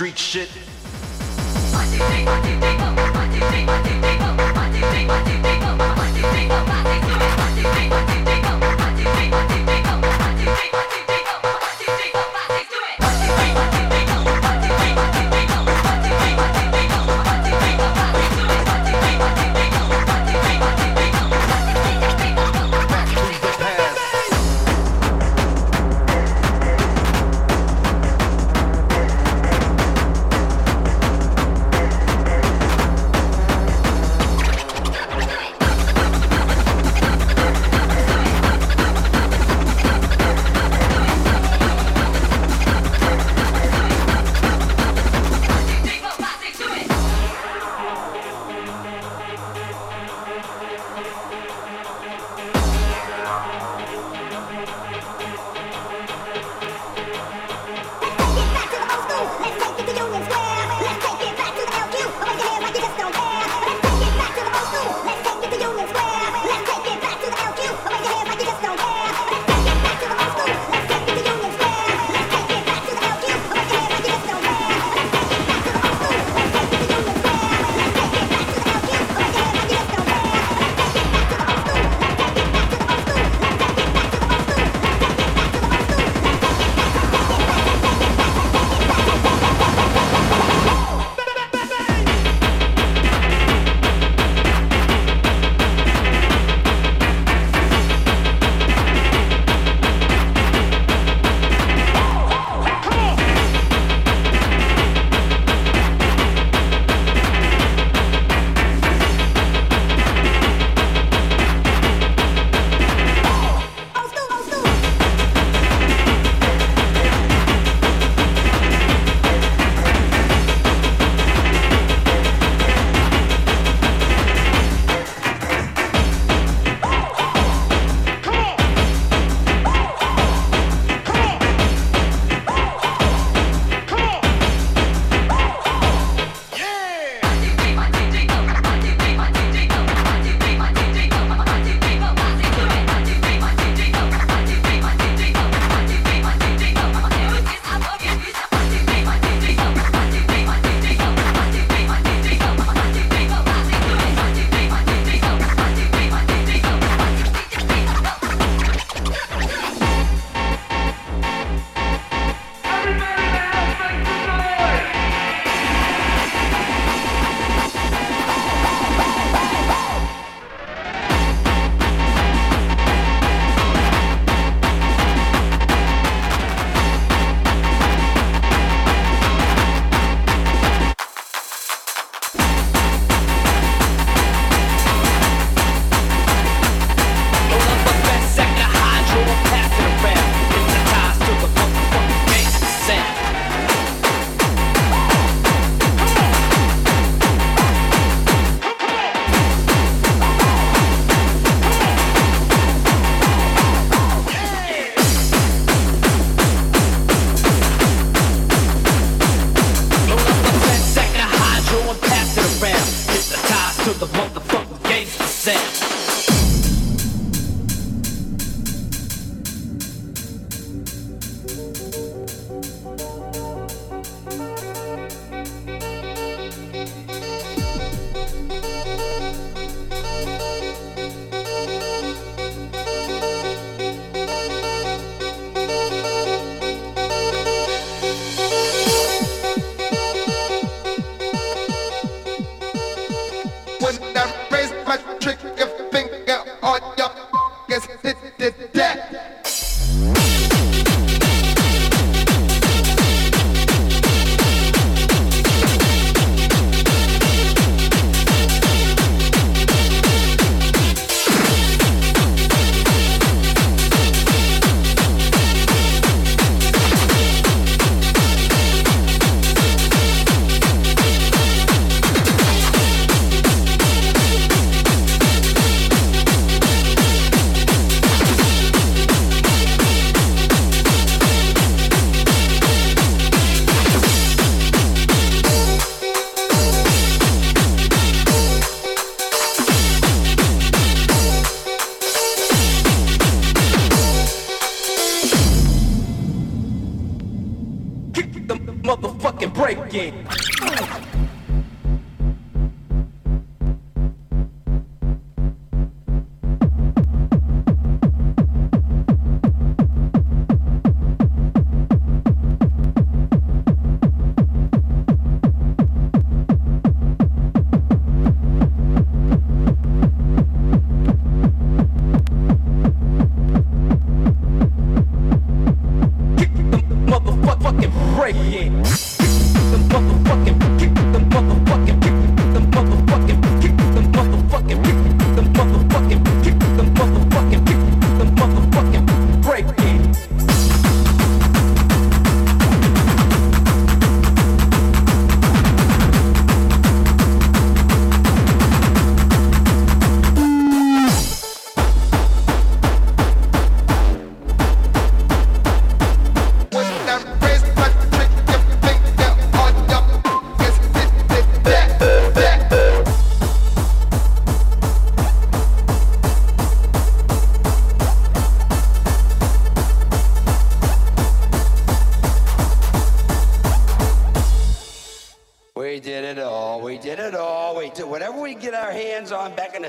street shit.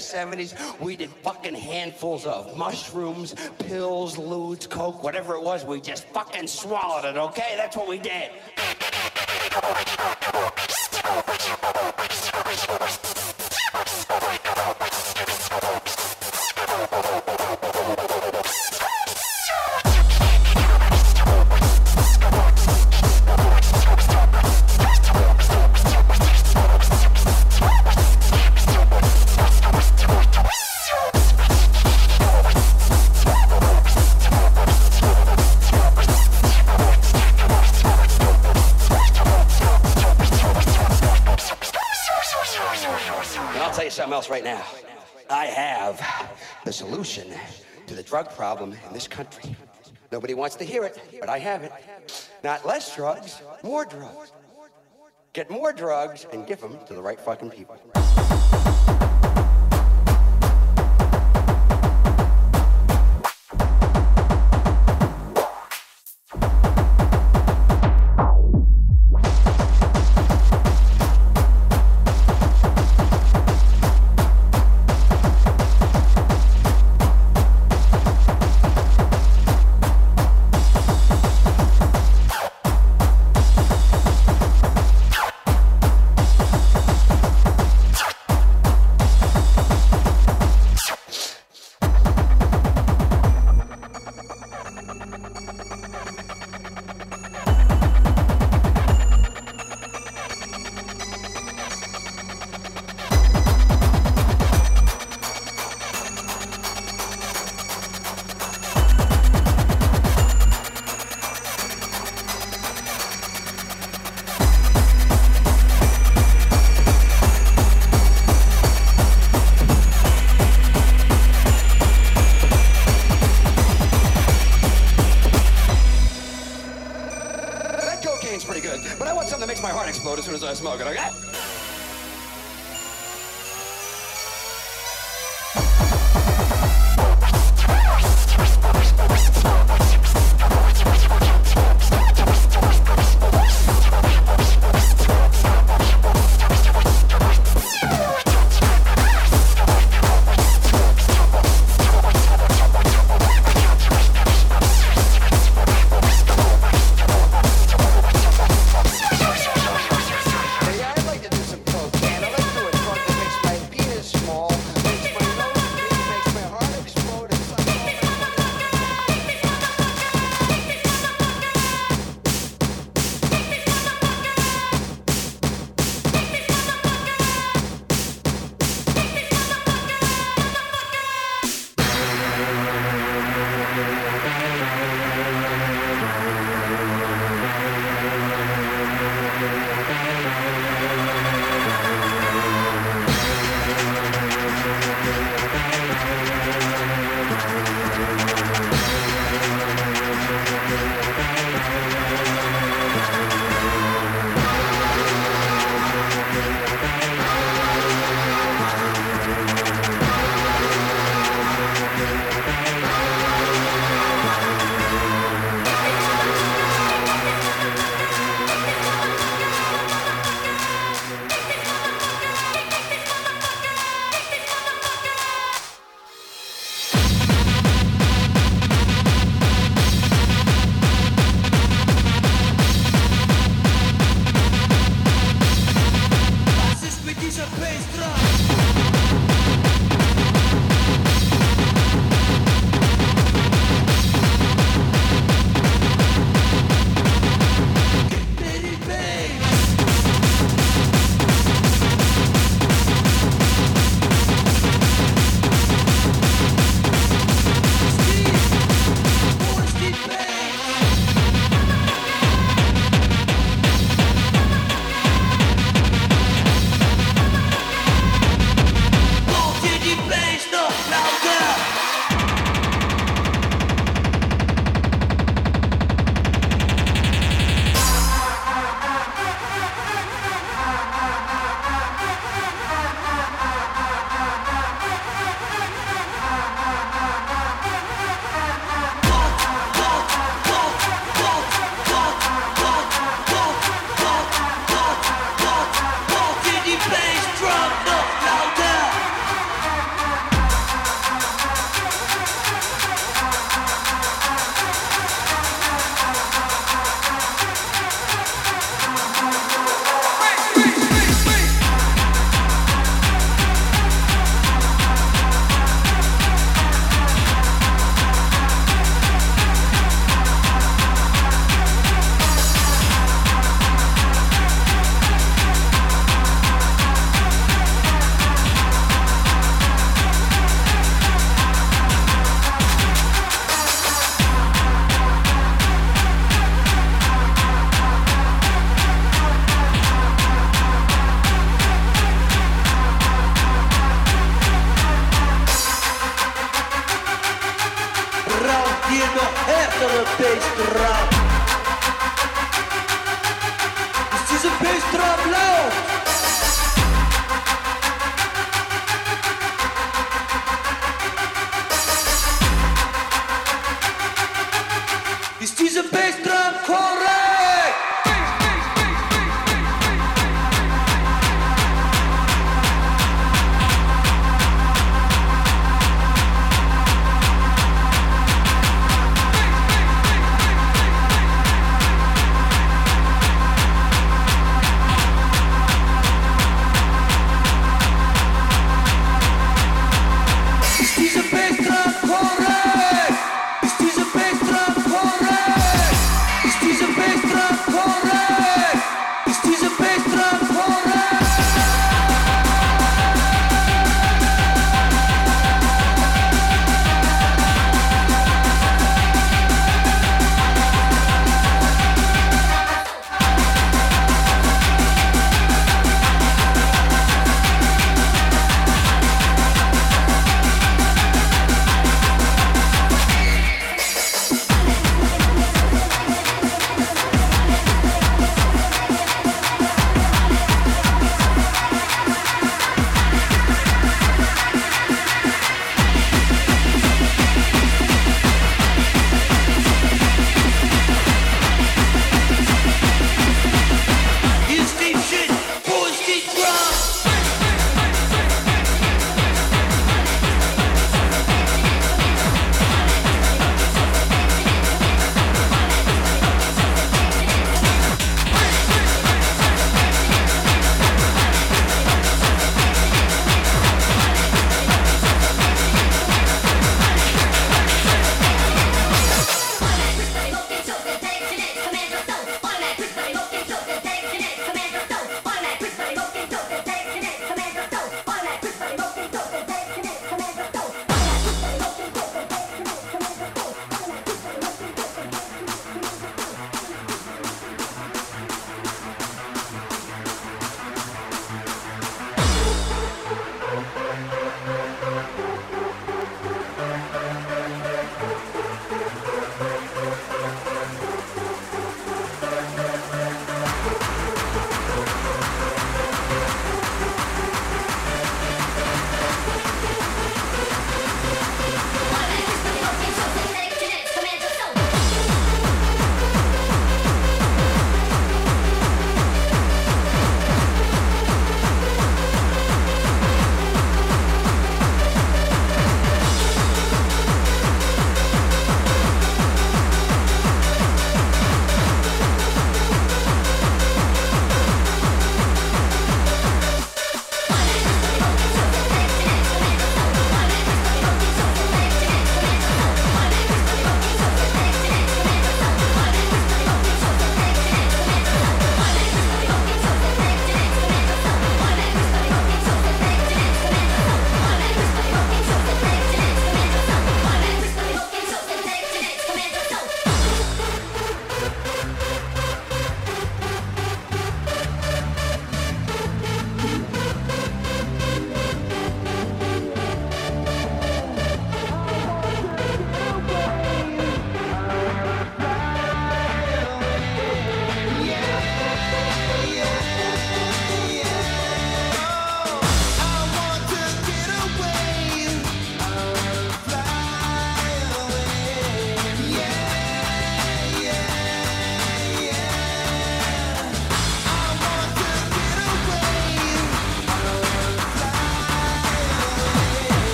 70s. We did fucking handfuls of mushrooms, pills, ludes, coke, whatever it was. We just fucking swallowed it, okay? That's what we did. Drug problem in this country. Nobody wants to hear it, but I have it. Not less drugs, more drugs. Get more drugs and give them to the right fucking people.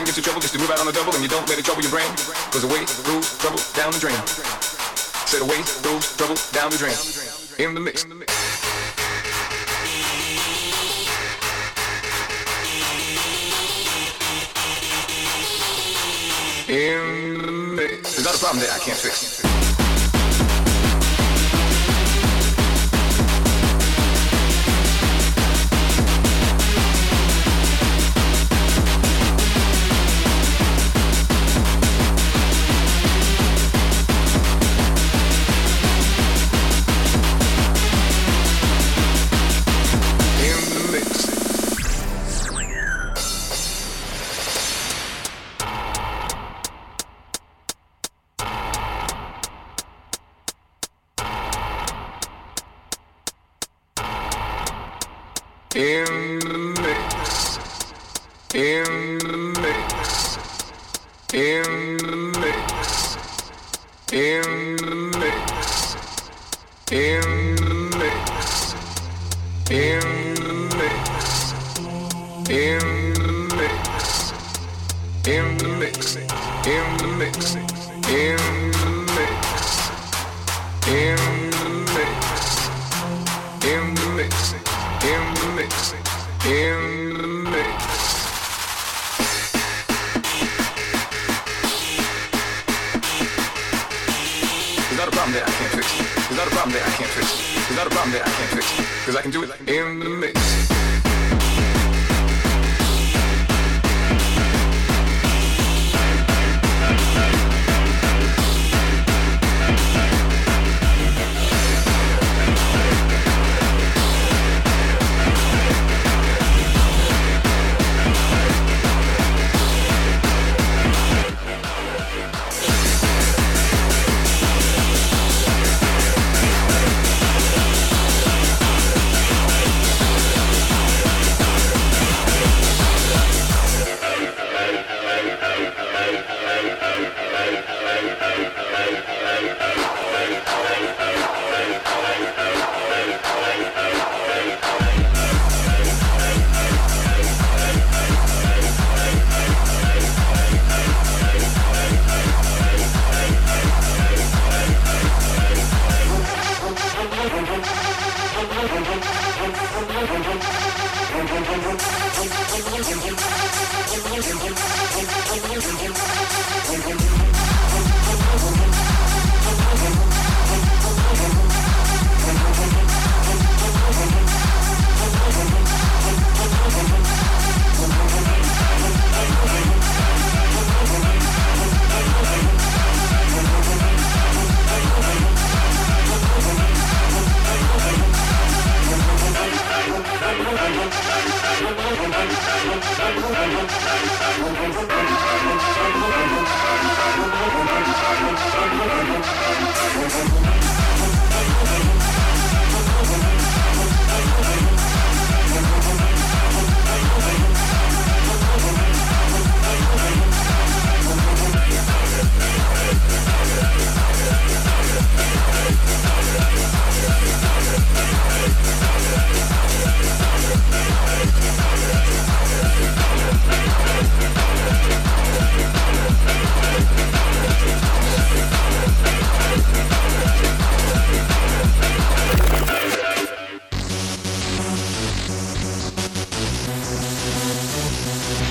If gets trouble, just to move out on the double and you don't let it trouble your brain. Cause away goes trouble down the drain. Said away goes trouble down the drain. In the mix. In the mix. There's not a problem there I can't fix.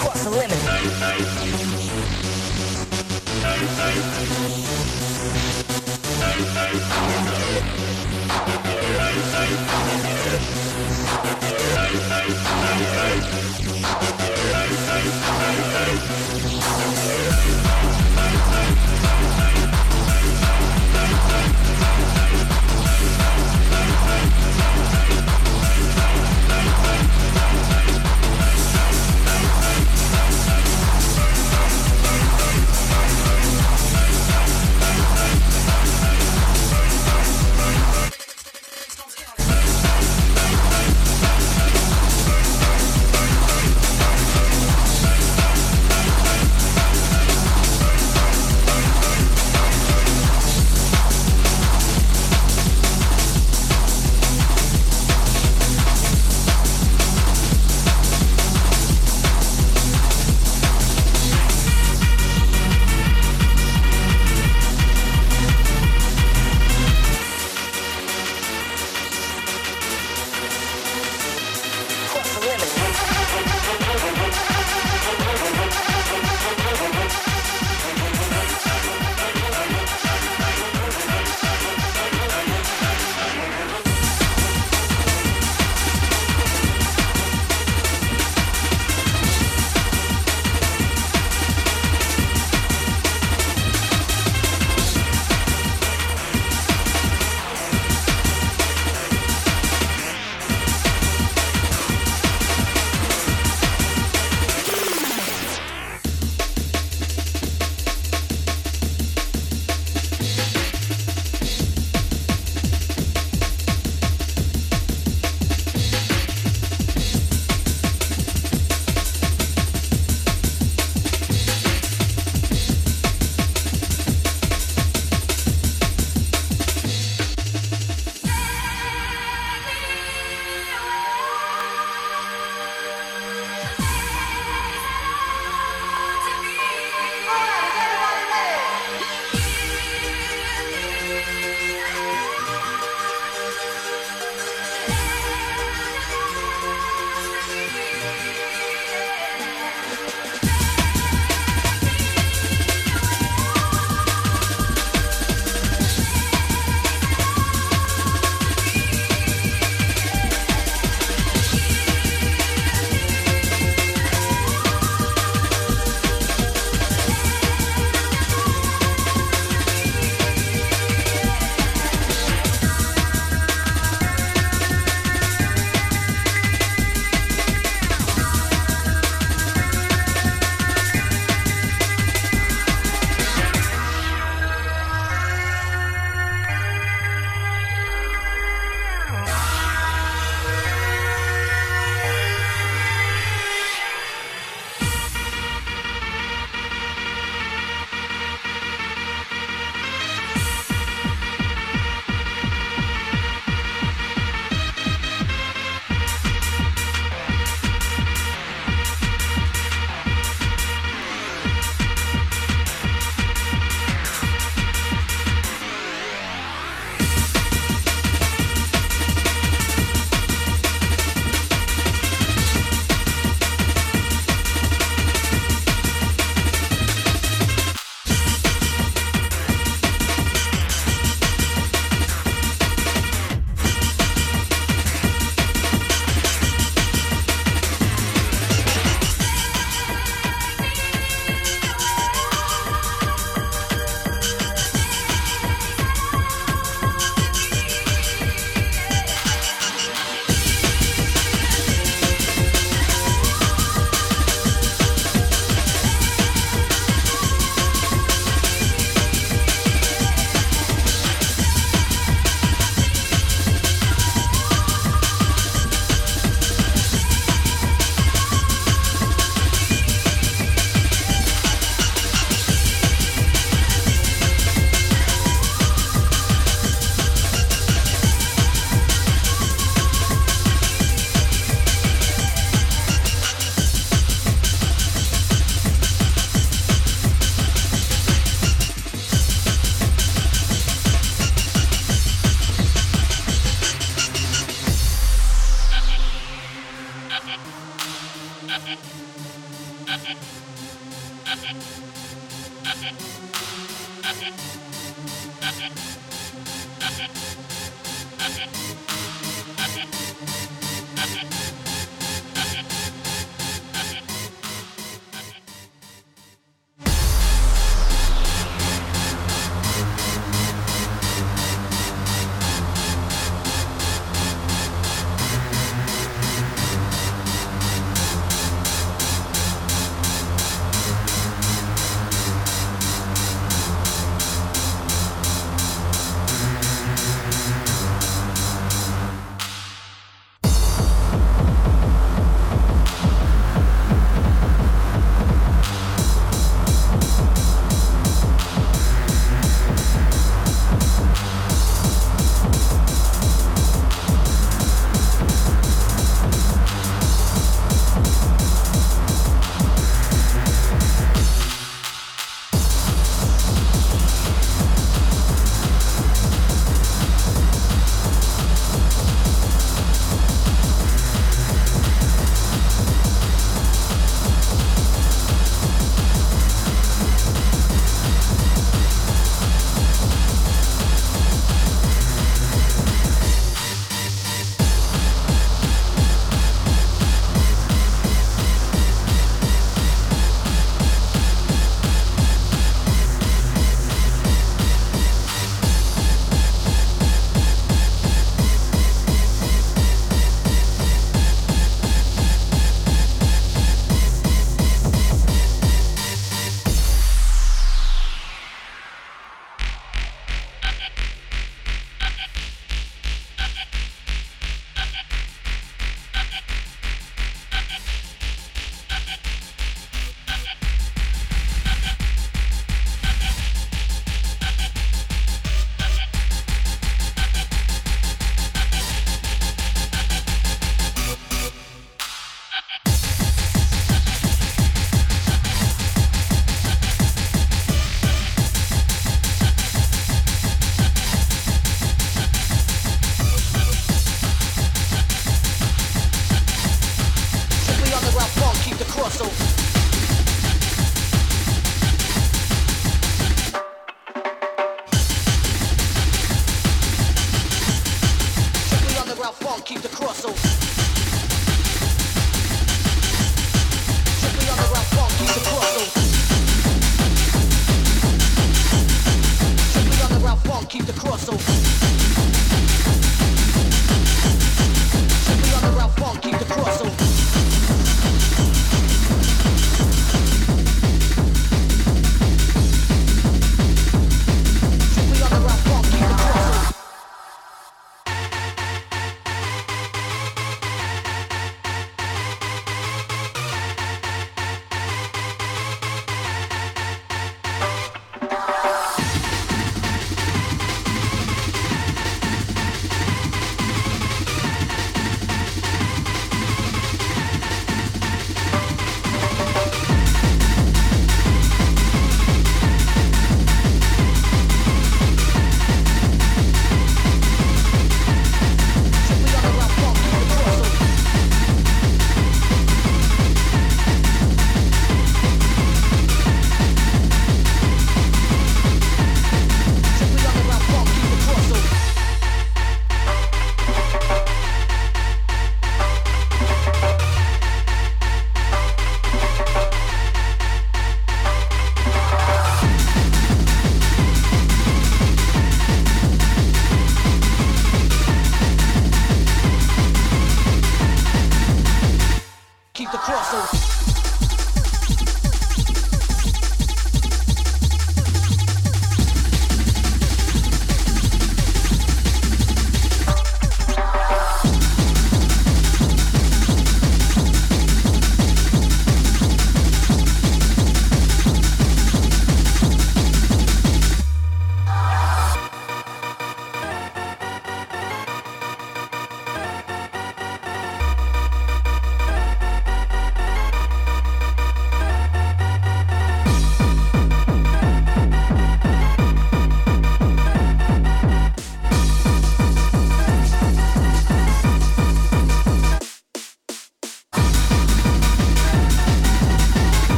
cross the limit.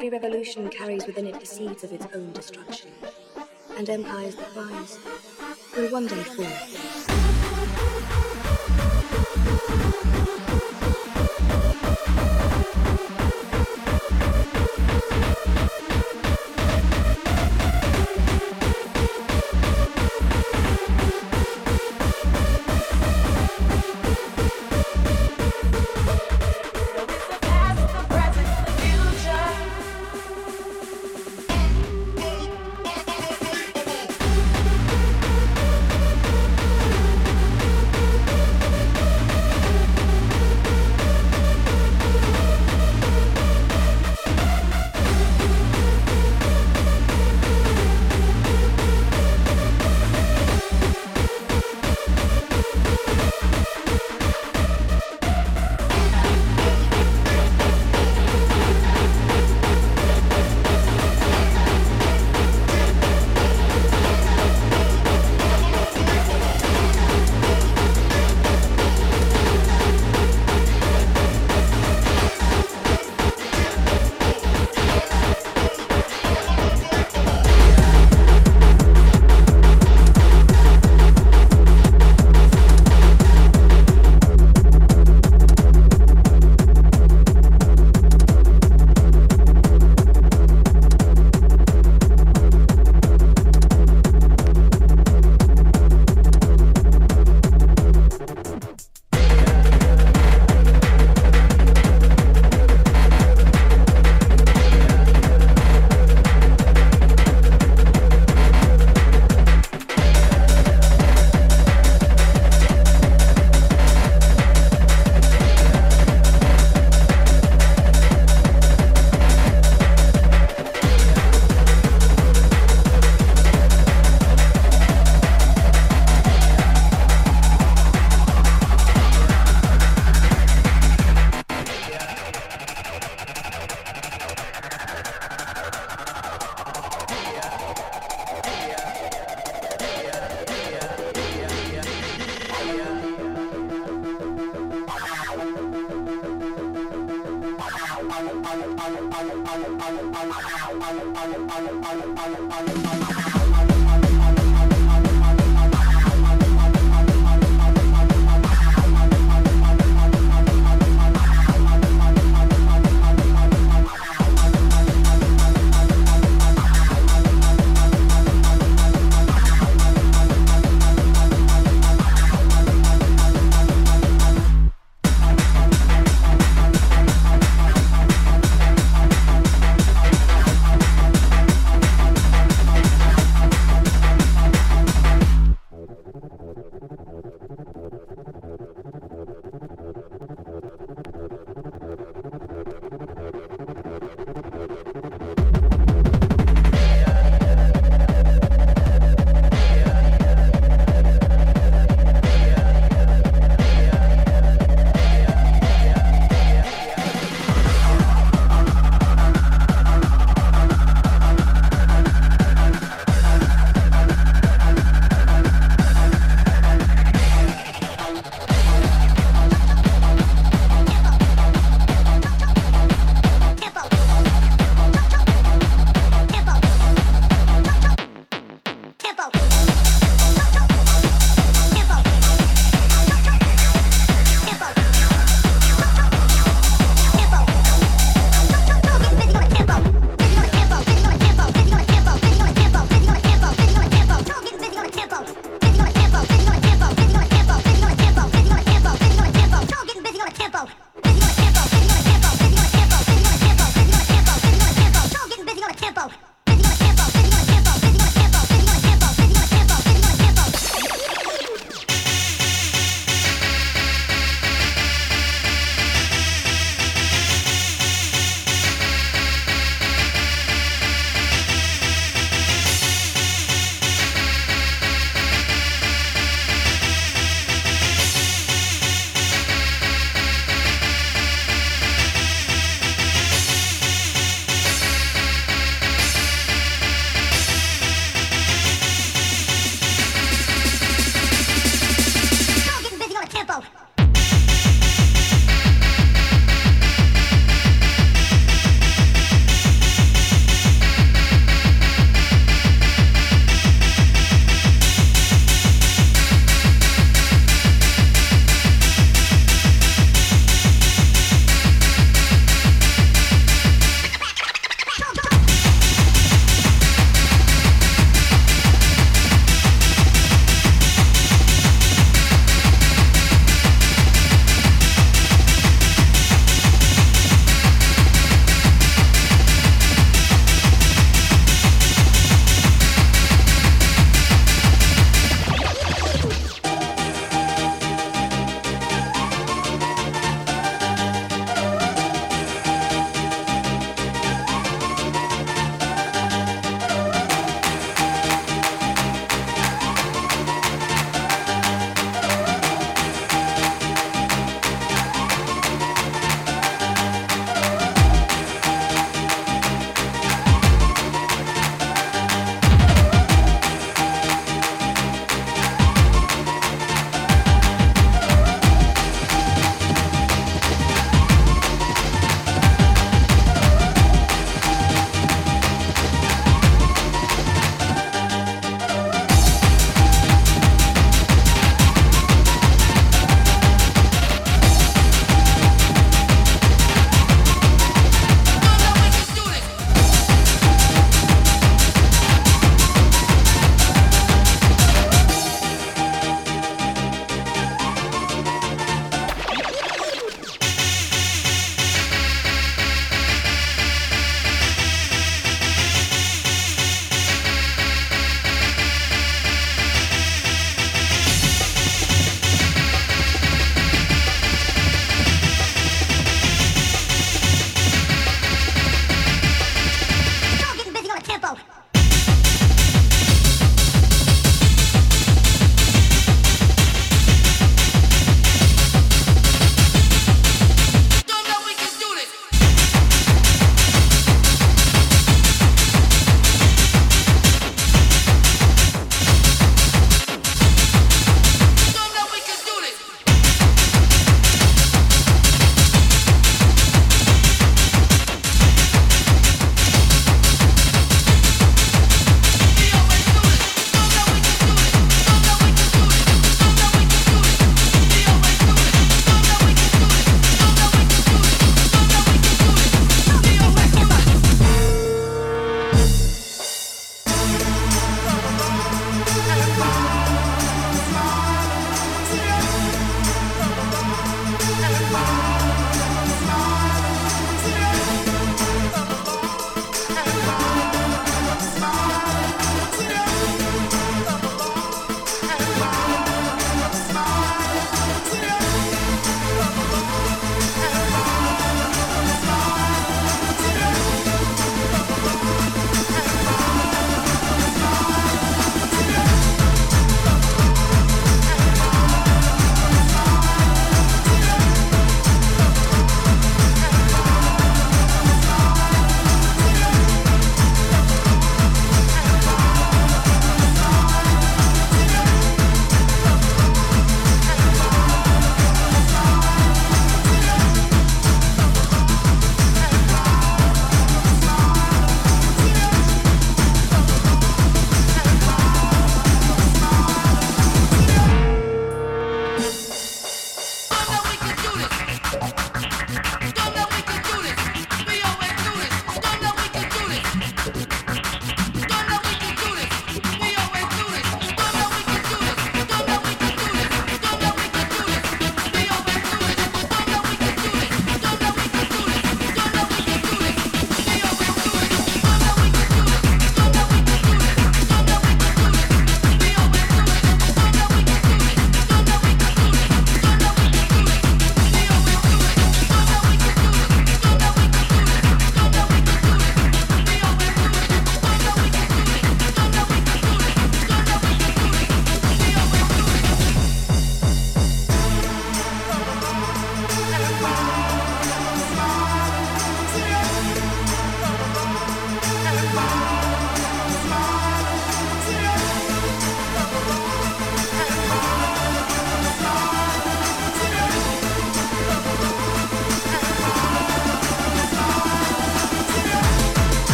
Every revolution carries within it the seeds of its own destruction, and empires that rise will one day fall.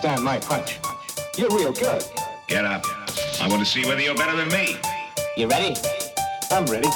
understand my punch. You're real good. Get up. I want to see whether you're better than me. You ready? I'm ready.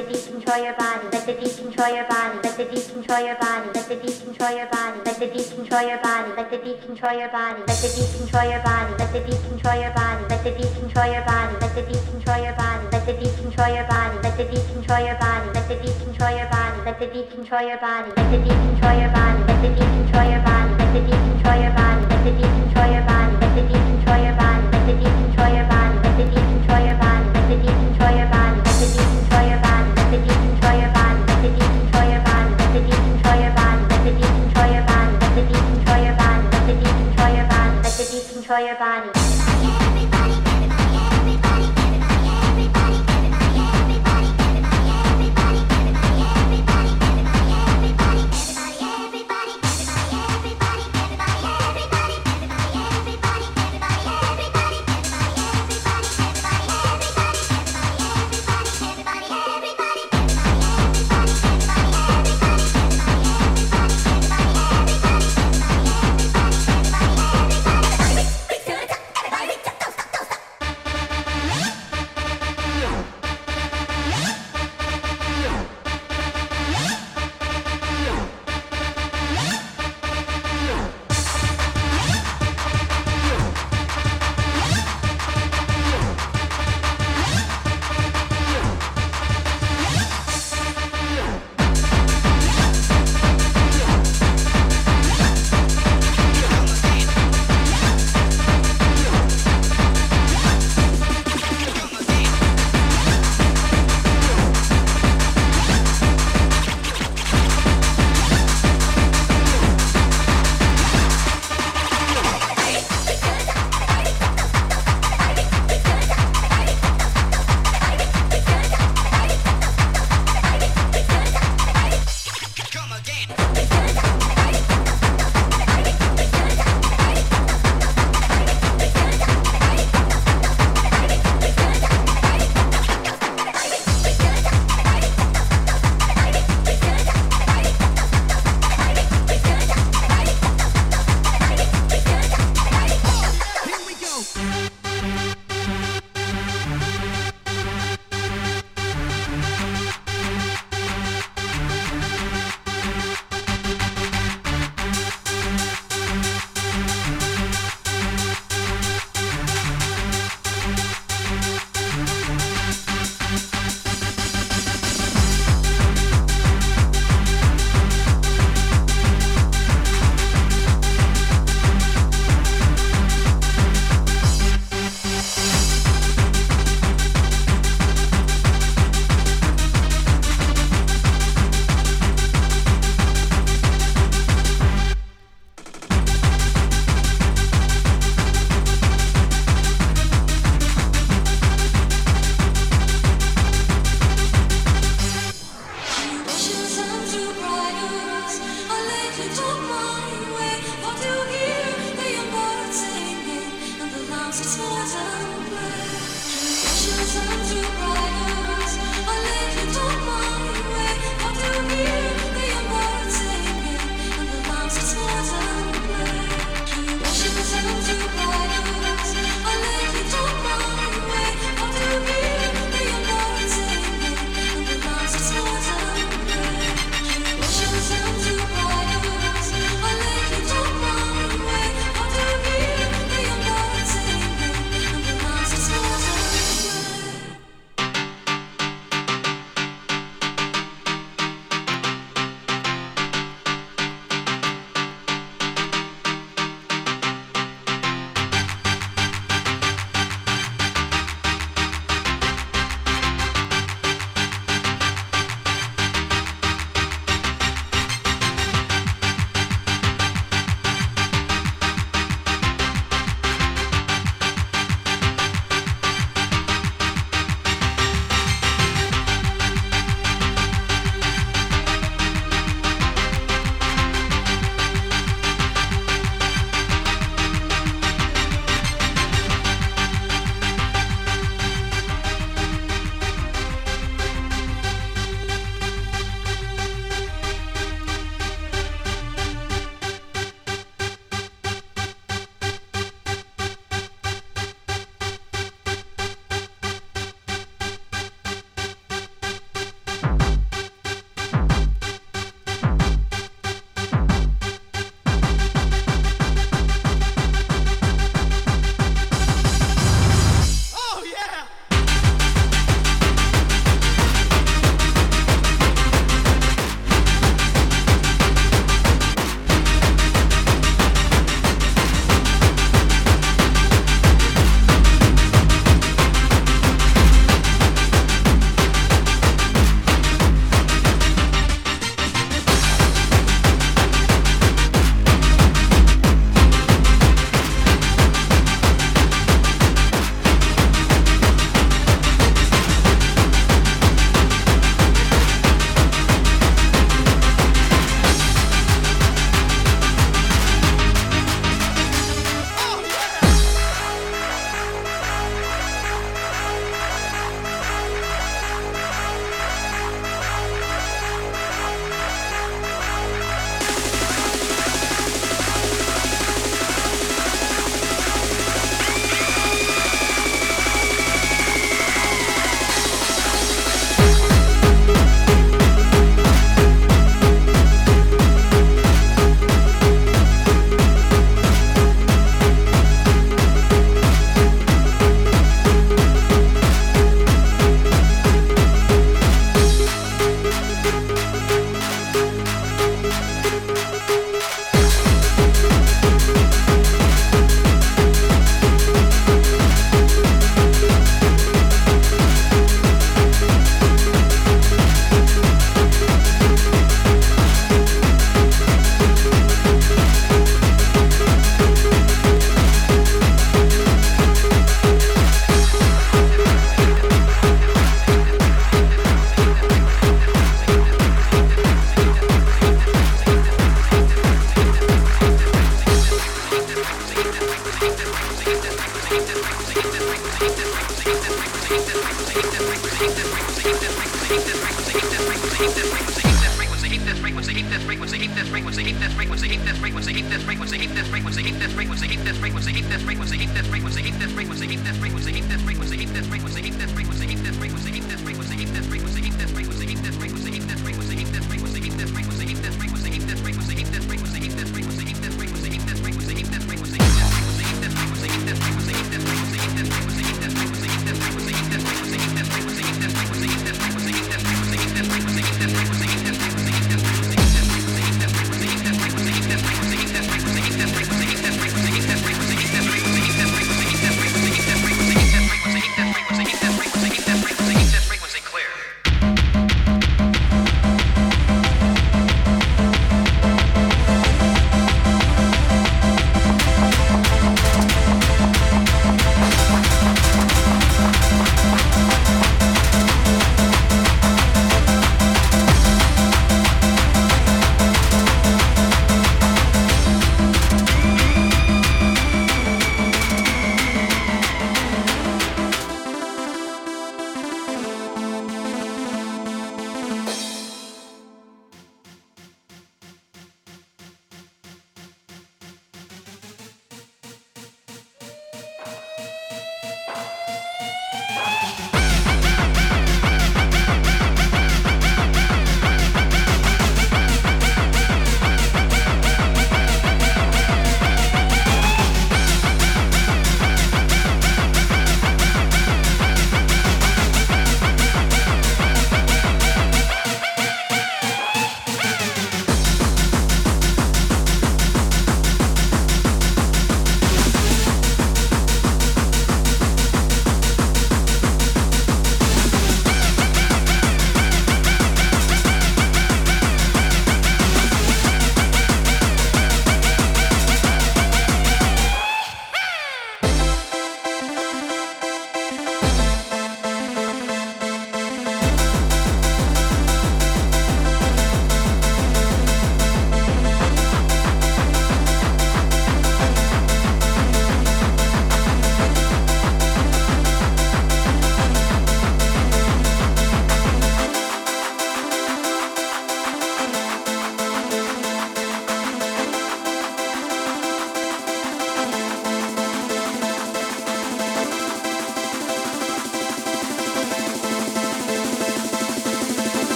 The beat control your body. Let the beat control your body. Let the beat control your body. Let the beat control your body. Let the beat control your body. Let the beat control your body. Let the beat control your body. Let the beat control your body. Let the beat control your body. Let the beat control your body. Let the beat control your body. Let the beat control your body. Let the beat control your body. Let the beat control your body. Let the beat control your body. Let the beat control your body.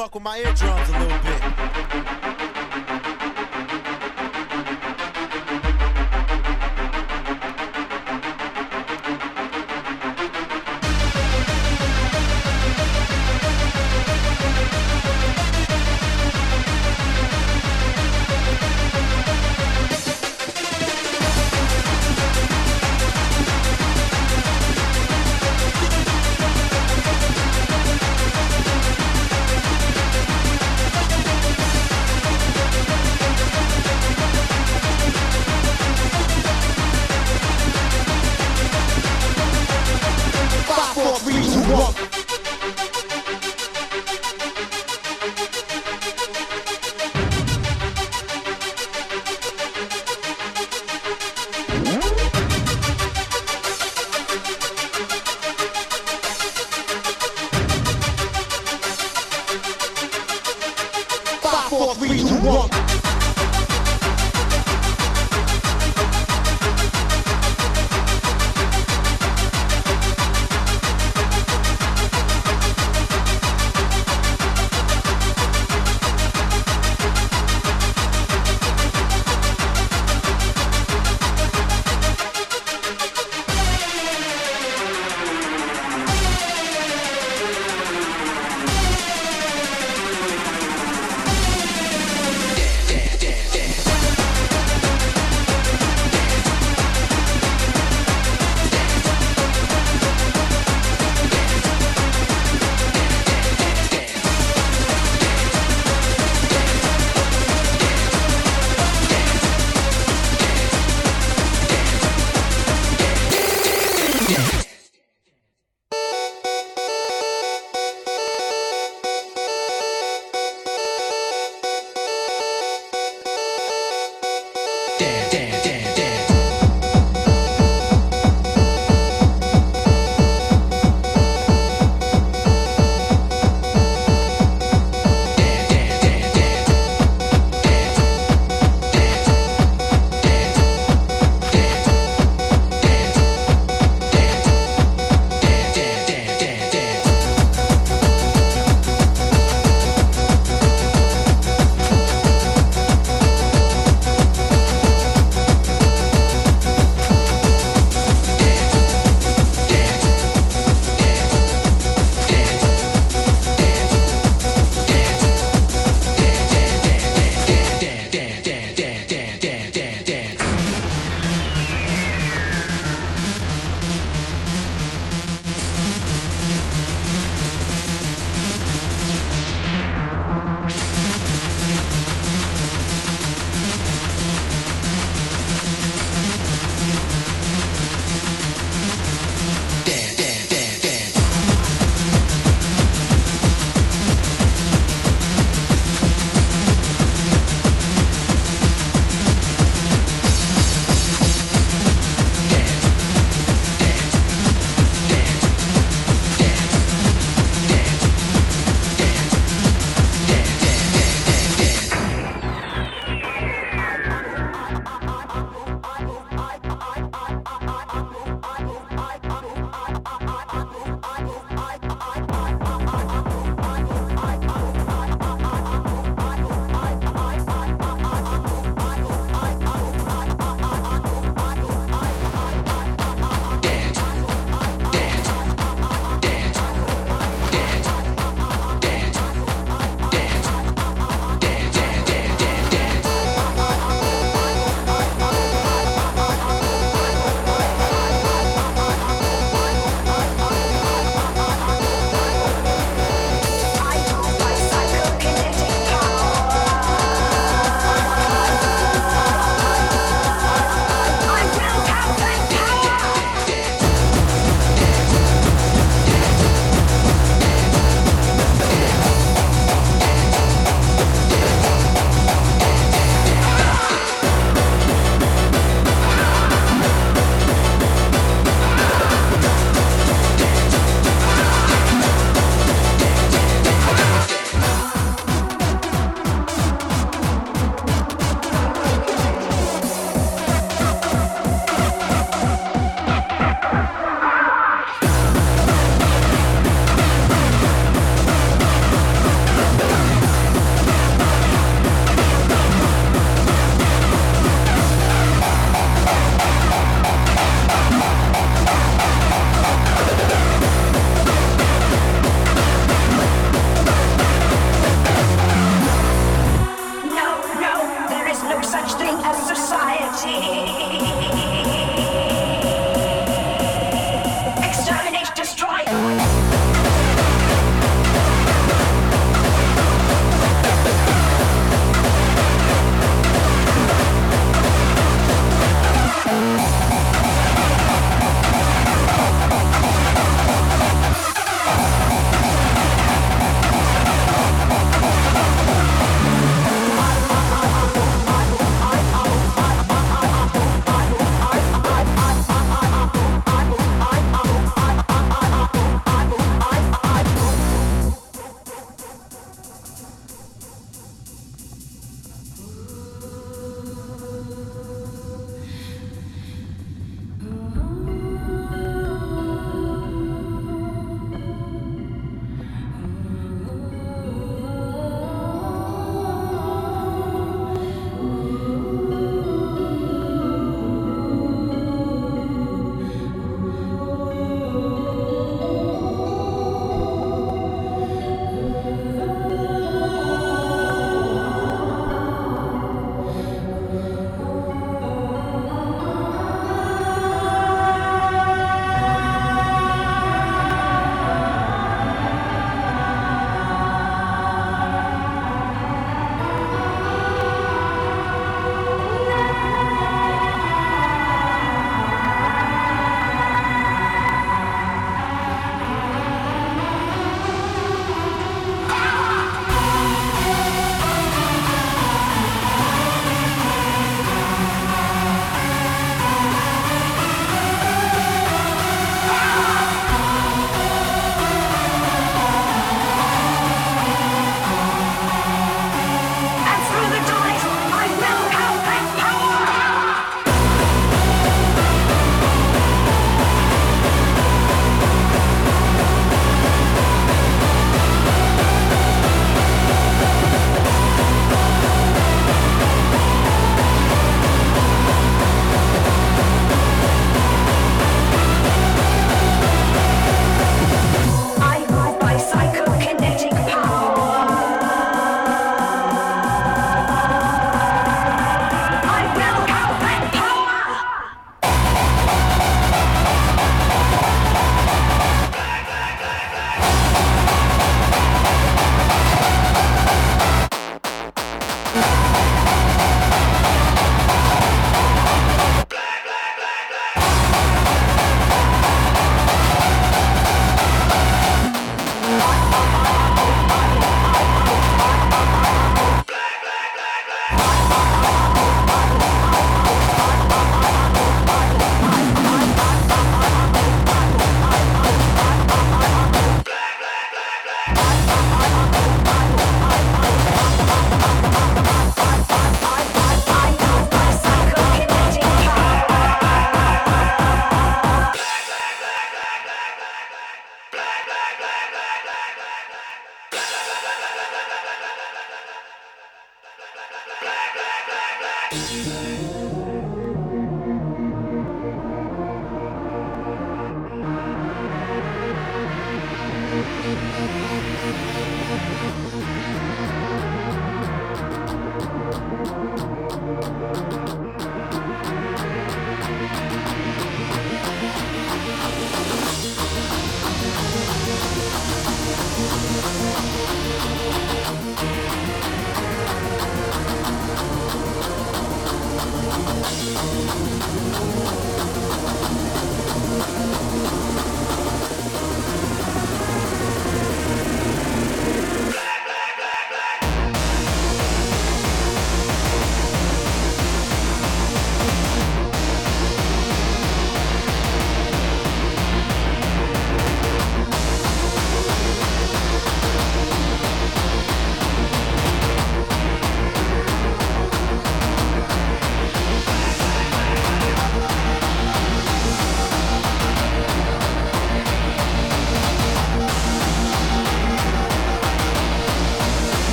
Fuck with my eardrums a little bit.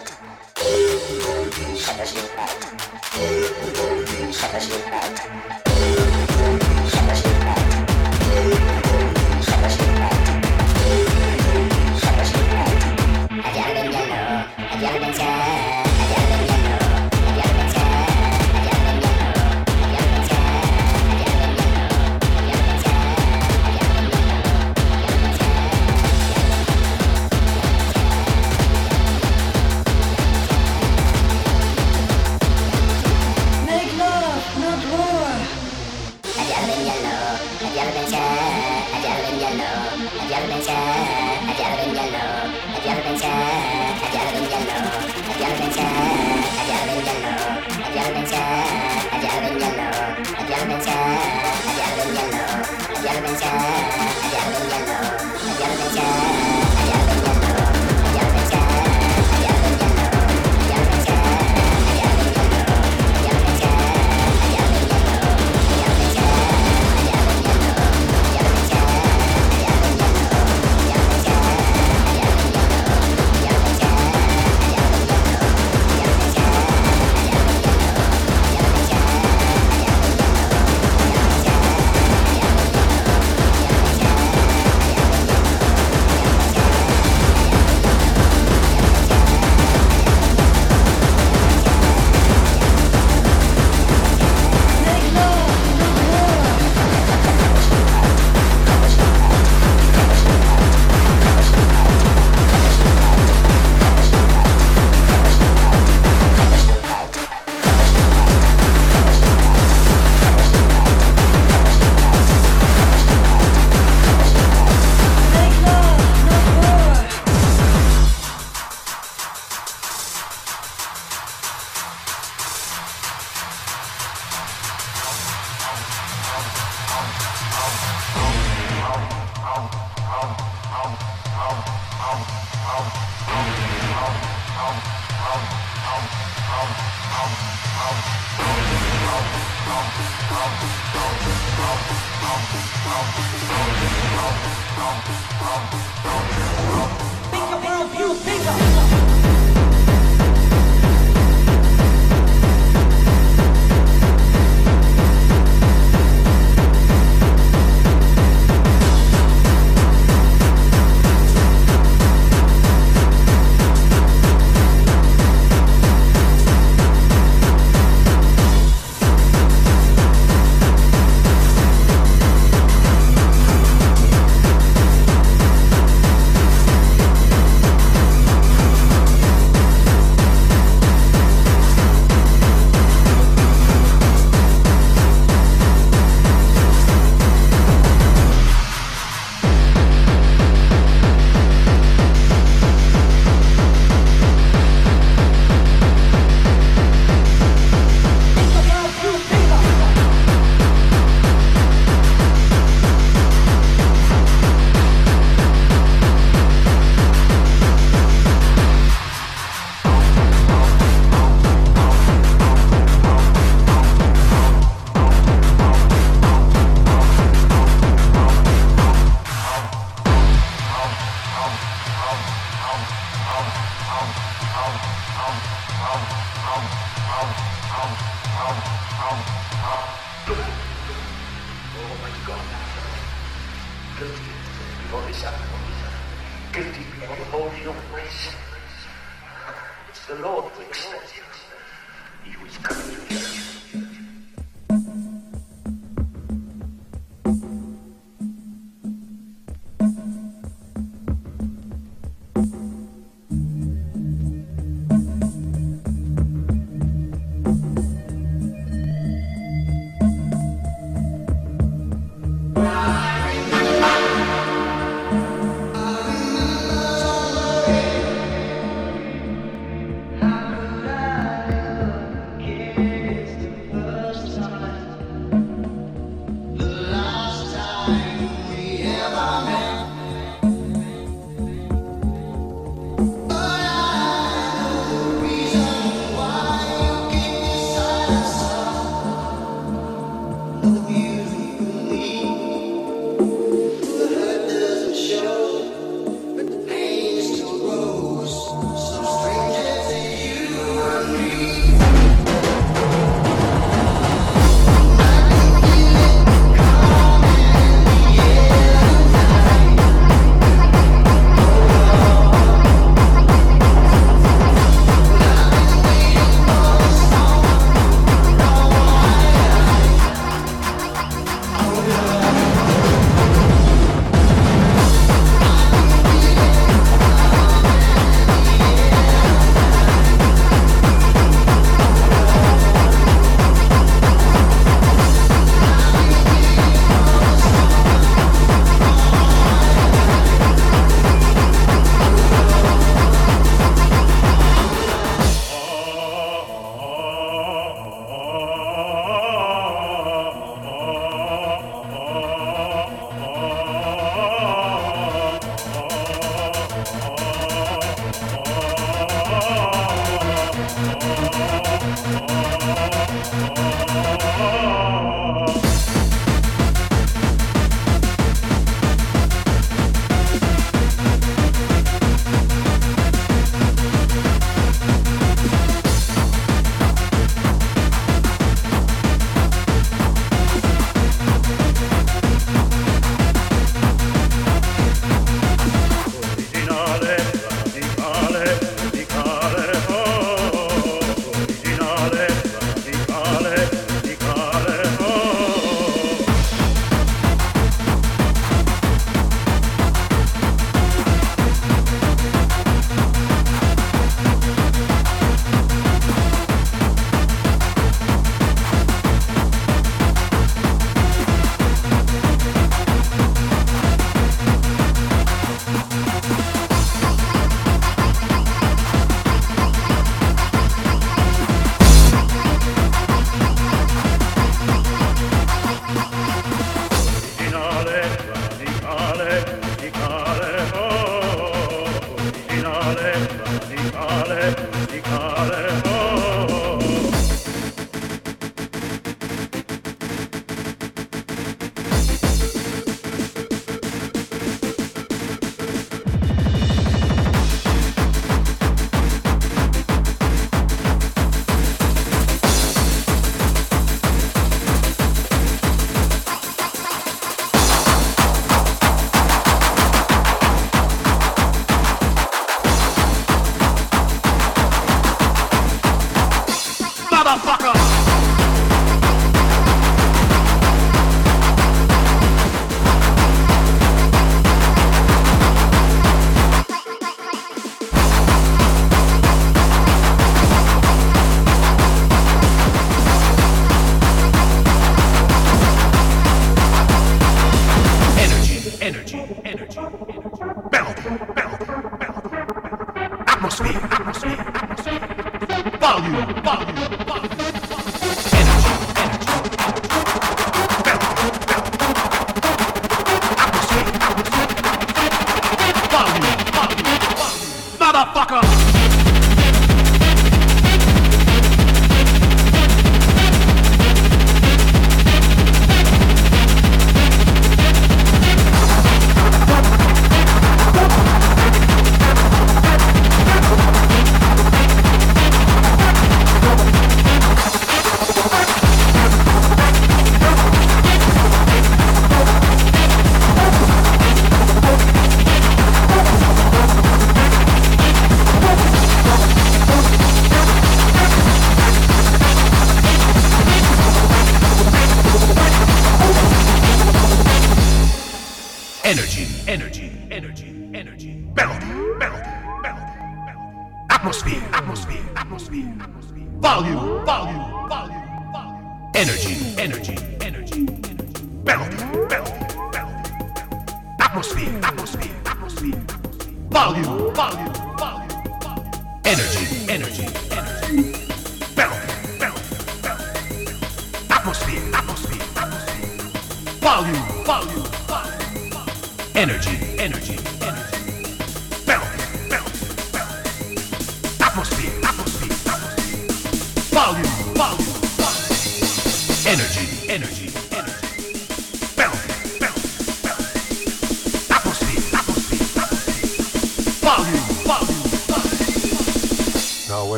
pauta. Rodas em pauta. Rodas em pauta.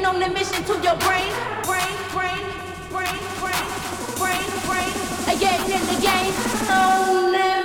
Ain't no limit to your brain, brain, brain, brain, brain, brain, brain. Uh, again and again, no limit.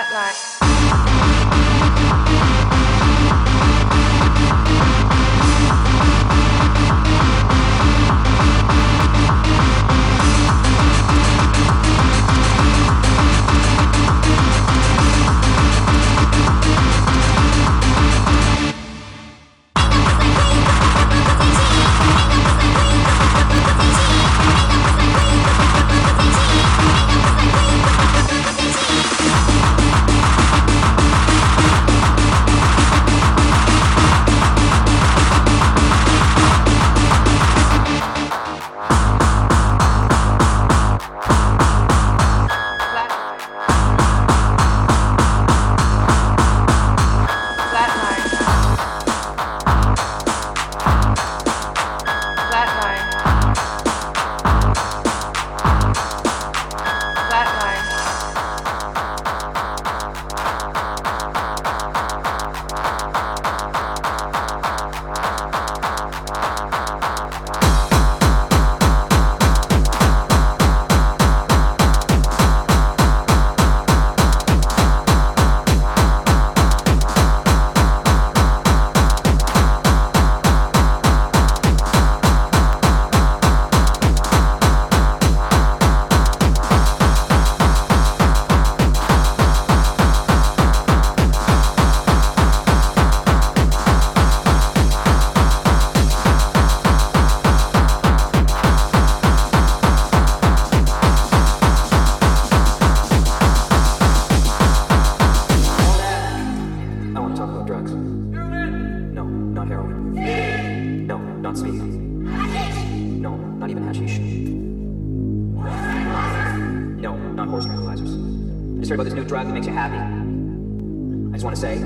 spotlight. drive that makes you happy. I just want to say